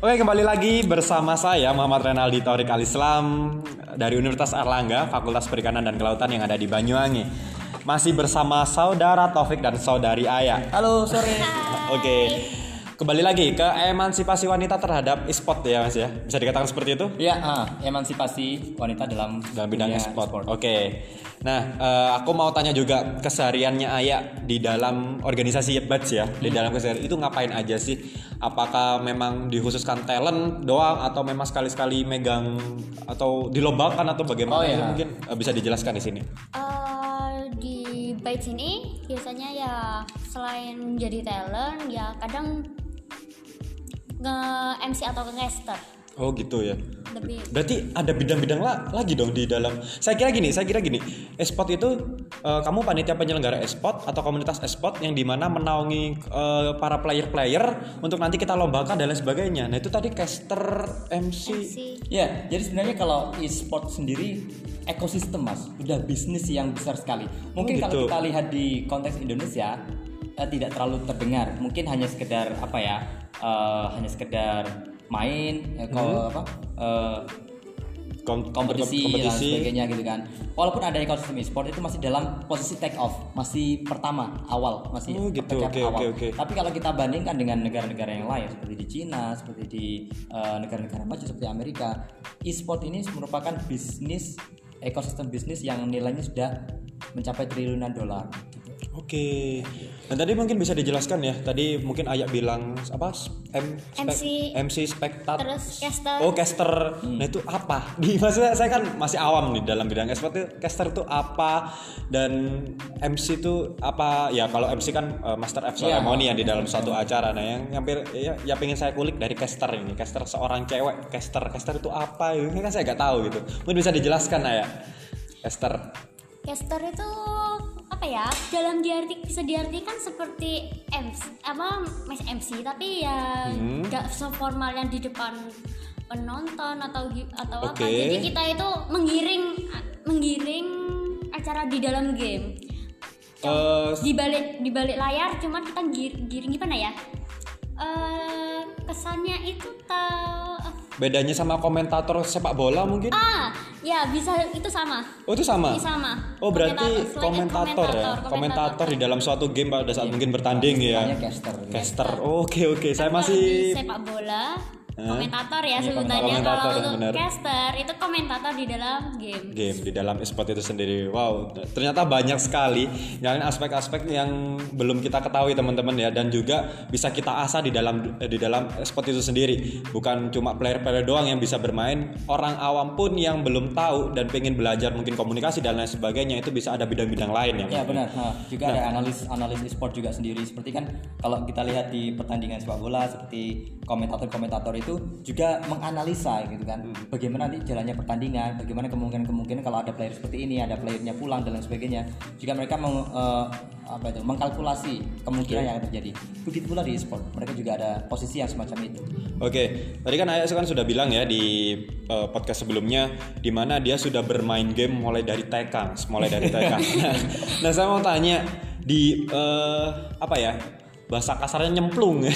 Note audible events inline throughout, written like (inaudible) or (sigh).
Oke kembali lagi bersama saya Muhammad Renaldi Taurik Alislam dari Universitas Erlangga Fakultas Perikanan dan Kelautan yang ada di Banyuwangi. Masih bersama saudara Taufik dan saudari Aya. Halo, sore. Oke Kembali lagi ke emansipasi wanita terhadap e-sport ya mas ya Bisa dikatakan seperti itu? Ya, ah, emansipasi wanita dalam dalam bidang e-sport. Oke. Nah, eh, aku mau tanya juga kesehariannya Aya di dalam organisasi Batch ya. Di dalam keseharian itu ngapain aja sih? Apakah memang dikhususkan talent doang atau memang sekali-sekali megang atau dilombakan atau bagaimana? Oh, iya. Mungkin eh, bisa dijelaskan di sini. Eh, di Bytes ini biasanya ya selain menjadi talent ya kadang nge MC atau nge caster Oh gitu ya. lebih Berarti ada bidang-bidang la- lagi dong di dalam. Saya kira gini, saya kira gini. E-sport itu eh, kamu panitia penyelenggara e-sport atau komunitas e-sport yang di mana menaungi eh, para player-player untuk nanti kita lombakan dan lain sebagainya. Nah itu tadi caster, MC. MC Ya, jadi sebenarnya kalau e-sport sendiri ekosistem mas, udah bisnis yang besar sekali. Mungkin Oh, kalau gitu. kita lihat di konteks Indonesia eh, tidak terlalu terdengar. Mungkin hanya sekedar apa ya, eh, hanya sekedar main, eh, ko- apa, eh, Kom- kompetisi, dan kompetisi. sebagainya gitu kan. Walaupun ada ekosistem e-sport itu masih dalam posisi take off, masih pertama, awal, masih Oh, gitu. Oke, awal. oke, oke. Tapi kalau kita bandingkan dengan negara-negara yang lain seperti di Cina, seperti di eh, negara-negara maju seperti Amerika, e-sport ini merupakan bisnis ekosistem bisnis yang nilainya sudah mencapai triliunan dolar. Oke. Dan tadi mungkin bisa dijelaskan ya. Tadi mungkin Ayah bilang apa? M, spek- MC. MC spektat. terus caster Oh caster, nah itu apa? (laughs) Di maksudnya saya kan masih awam nih dalam bidang e-sport itu caster itu apa dan MC itu apa? Ya kalau MC kan uh, master of Iya. ceremony yang di dalam suatu acara. Nah yang yang pir- ya, ya pengen saya kulik dari caster ini, caster seorang cewek, caster caster itu apa? Ini kan saya nggak tahu gitu. Mungkin bisa dijelaskan ya, caster. caster itu apa ya dalam diarti bisa diartikan seperti MC apa mas MC tapi ya Hmm. nggak seformal yang di depan penonton atau atau apa Oke. jadi kita itu menggiring menggiring acara di dalam game Eh, di balik di balik layar cuman kita gir- giring gimana ya eh kesannya itu tahu bedanya sama komentator sepak bola mungkin? ah ya bisa itu sama Oh itu sama. Ini sama. Oh berarti Komentator, komentator, ya, komentator, komentator di dalam suatu game pada saat mungkin bertanding ya. Caster. Caster. Oh, Oke oke, saya Kalau di masih sepak bola? Komentator ya Iya, sebutannya kalau untuk caster itu komentator di dalam game game di dalam e-sport itu sendiri. Wow, ternyata banyak sekali yang aspek-aspek yang belum kita ketahui teman-teman ya dan juga bisa kita asah di dalam di dalam e-sport itu sendiri. Bukan cuma player-player doang yang bisa bermain, orang awam pun yang belum tahu dan pengen belajar mungkin komunikasi dan lain sebagainya itu bisa ada bidang-bidang lain ya. Ya benar. Nah, juga ada analis analis e-sport juga sendiri seperti kan kalau kita lihat di pertandingan sepak bola seperti komentator-komentator itu juga menganalisa gitu kan bagaimana nanti jalannya pertandingan, bagaimana kemungkinan-kemungkinan kalau ada player seperti ini, ada playernya pulang dan lain sebagainya. Juga mereka meng, eh, apa itu mengkalkulasi kemungkinan yang akan terjadi. Begitu pula di e-sport, mereka juga ada posisi yang semacam itu. Oke, tadi kan Ayah kan sudah bilang ya di eh, podcast sebelumnya di mana dia sudah bermain game mulai dari TK, mulai dari TK. nah, (laughs) nah, saya mau tanya di eh, apa ya? Bahasa kasarnya nyemplung (laughs)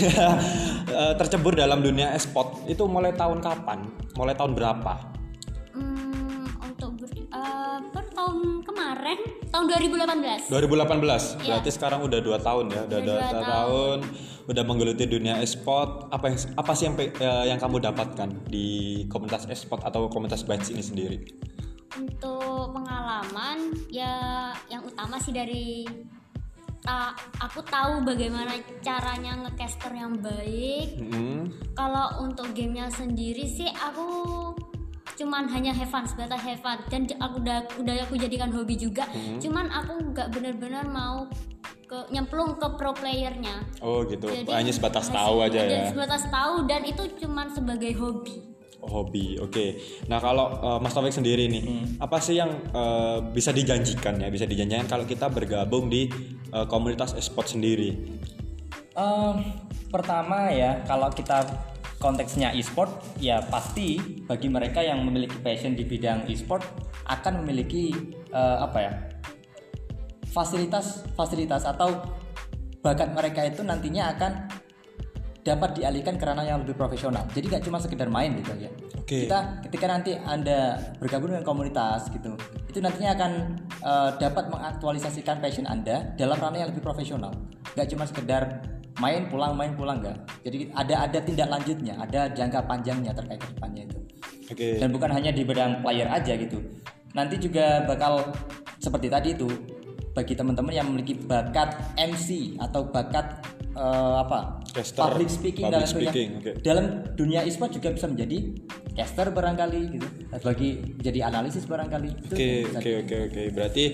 Eh, tercebur dalam dunia e-sport itu mulai tahun kapan? Mulai tahun berapa? Hmm, eh, per tahun kemarin tahun 2018 2018. Iya. Berarti sekarang udah dua tahun ya, udah Udah dua, dua tahun. udah menggeluti dunia e-sport. Apa yang apa sih yang eh, yang kamu dapatkan di komunitas e-sport atau komunitas batch ini sendiri? untuk pengalaman ya yang utama sih dari ta- aku tahu bagaimana caranya ngecaster yang baik Hmm. kalau untuk gamenya sendiri sih aku cuman hanya have fun sebatas have fun dan aku udah udah aku jadikan hobi juga Hmm. cuman aku nggak benar-benar mau ke nyemplung ke pro playernya Oh gitu, Jadi, hanya sebatas tahu aja ya. sebatas tahu dan itu cuman sebagai hobi Oh, hobi, oke. Nah kalau eh, Mas Taufik sendiri nih, Hmm. apa sih yang eh, bisa dijanjikan ya? Bisa dijanjikan kalau kita bergabung di eh, komunitas e-sport sendiri. Em, pertama ya kalau kita konteksnya e-sport ya pasti bagi mereka yang memiliki passion di bidang e-sport akan memiliki eh, apa ya fasilitas fasilitas atau bakat mereka itu nantinya akan dapat dialihkan ke ranah yang lebih profesional. Jadi nggak cuma sekedar main gitu aja. Oke. Kita ketika nanti anda bergabung dengan komunitas gitu, itu nantinya akan eh, dapat mengaktualisasikan passion anda dalam ranah yang lebih profesional. Nggak cuma sekedar main pulang main pulang nggak. Jadi ada ada tindak lanjutnya, ada jangka panjangnya terkait ke depannya itu Oke. dan bukan hanya di bidang player aja gitu nanti juga bakal seperti tadi itu bagi teman-teman yang memiliki bakat MC atau bakat eh, apa? Caster, public speaking public dan speaking, oke. dalam dunia e-sport juga bisa menjadi caster barangkali gitu. Bagi jadi analisis barangkali. Oke oke oke oke. Berarti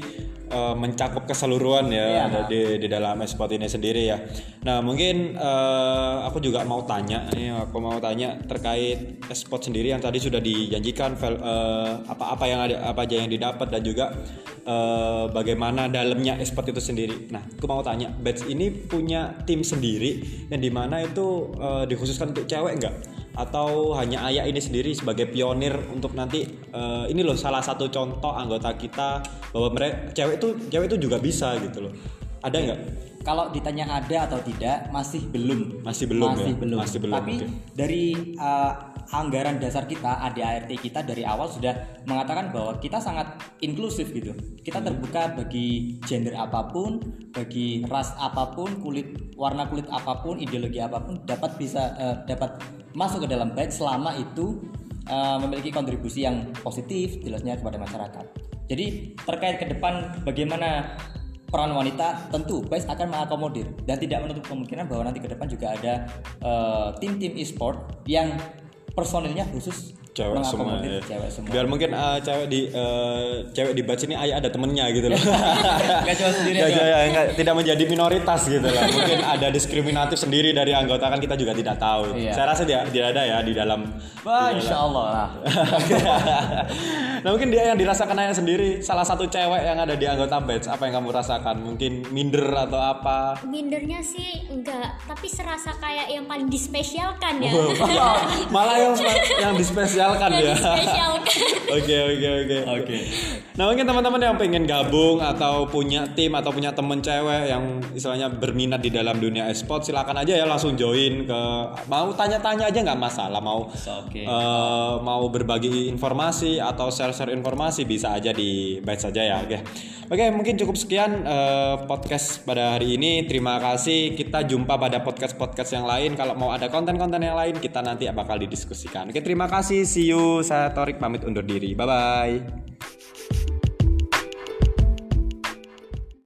eh, mencakup keseluruhan ya ada di di dalam e-sport ini sendiri ya. Nah mungkin eh, aku juga mau tanya nih aku mau tanya terkait e-sport sendiri yang tadi sudah dijanjikan vel- eh, apa-apa yang ada apa aja yang didapat dan juga eh, bagaimana dalamnya e-sport itu sendiri. Nah aku mau tanya Bats ini punya tim sendiri yang di mana itu eh, dikhususkan untuk cewek nggak? atau hanya ayah ini sendiri sebagai pionir untuk nanti eh, ini loh salah satu contoh anggota kita bahwa mereka cewek itu cewek itu juga bisa gitu loh ada nggak kalau ditanya ada atau tidak masih belum Masih belum masih ya? belum Masih belum, tapi oke. dari uh, anggaran dasar kita ADART kita dari awal sudah mengatakan bahwa kita sangat inklusif gitu. Kita terbuka bagi gender apa pun bagi ras apa pun kulit warna kulit apa pun ideologi apa pun dapat bisa uh, dapat masuk ke dalam baik selama itu uh, memiliki kontribusi yang positif jelasnya kepada masyarakat. Jadi terkait ke depan bagaimana peran wanita tentu BICE akan mengakomodir. Dan tidak menutup kemungkinan bahwa nanti ke depan juga ada eh, tim-tim e-sport yang personilnya khusus cewek semua ya. cewek semua. biar mungkin eh, cewek di eh, cewek di batch ini ayah ada temennya gitu loh (laughs) Nggak cuma sendiri aja. ya, nggak, tidak menjadi minoritas gitu lah mungkin ada diskriminatif sendiri dari anggota kan kita juga tidak tahu Iya. saya rasa tidak, tidak ada ya di dalam Wah, di dalam- insya Allah lah. (laughs) nah mungkin dia yang dirasakan ayah sendiri salah satu cewek yang ada di anggota batch apa yang kamu rasakan mungkin minder atau apa Mindernya sih enggak, tapi serasa kayak yang paling dispesialkan ya. (laughs) malah yang yang dispesialkan Yang ya. (laughs) Oke oke oke. Oke. Nah mungkin teman-teman yang pengen gabung atau punya tim atau punya temen cewek yang istilahnya berminat di dalam dunia e-sport silakan aja ya langsung join ke mau tanya-tanya aja nggak masalah. Mau Oke. eh, mau berbagi informasi atau share-share informasi bisa aja di batch saja ya oke. Oke mungkin cukup sekian eh, podcast pada hari ini. Terima kasih. Kita jumpa pada podcast podcast yang lain. Kalau mau ada konten-konten yang lain kita nanti bakal didiskusikan. Oke terima kasih see you. Saya Torik pamit undur diri. Bye bye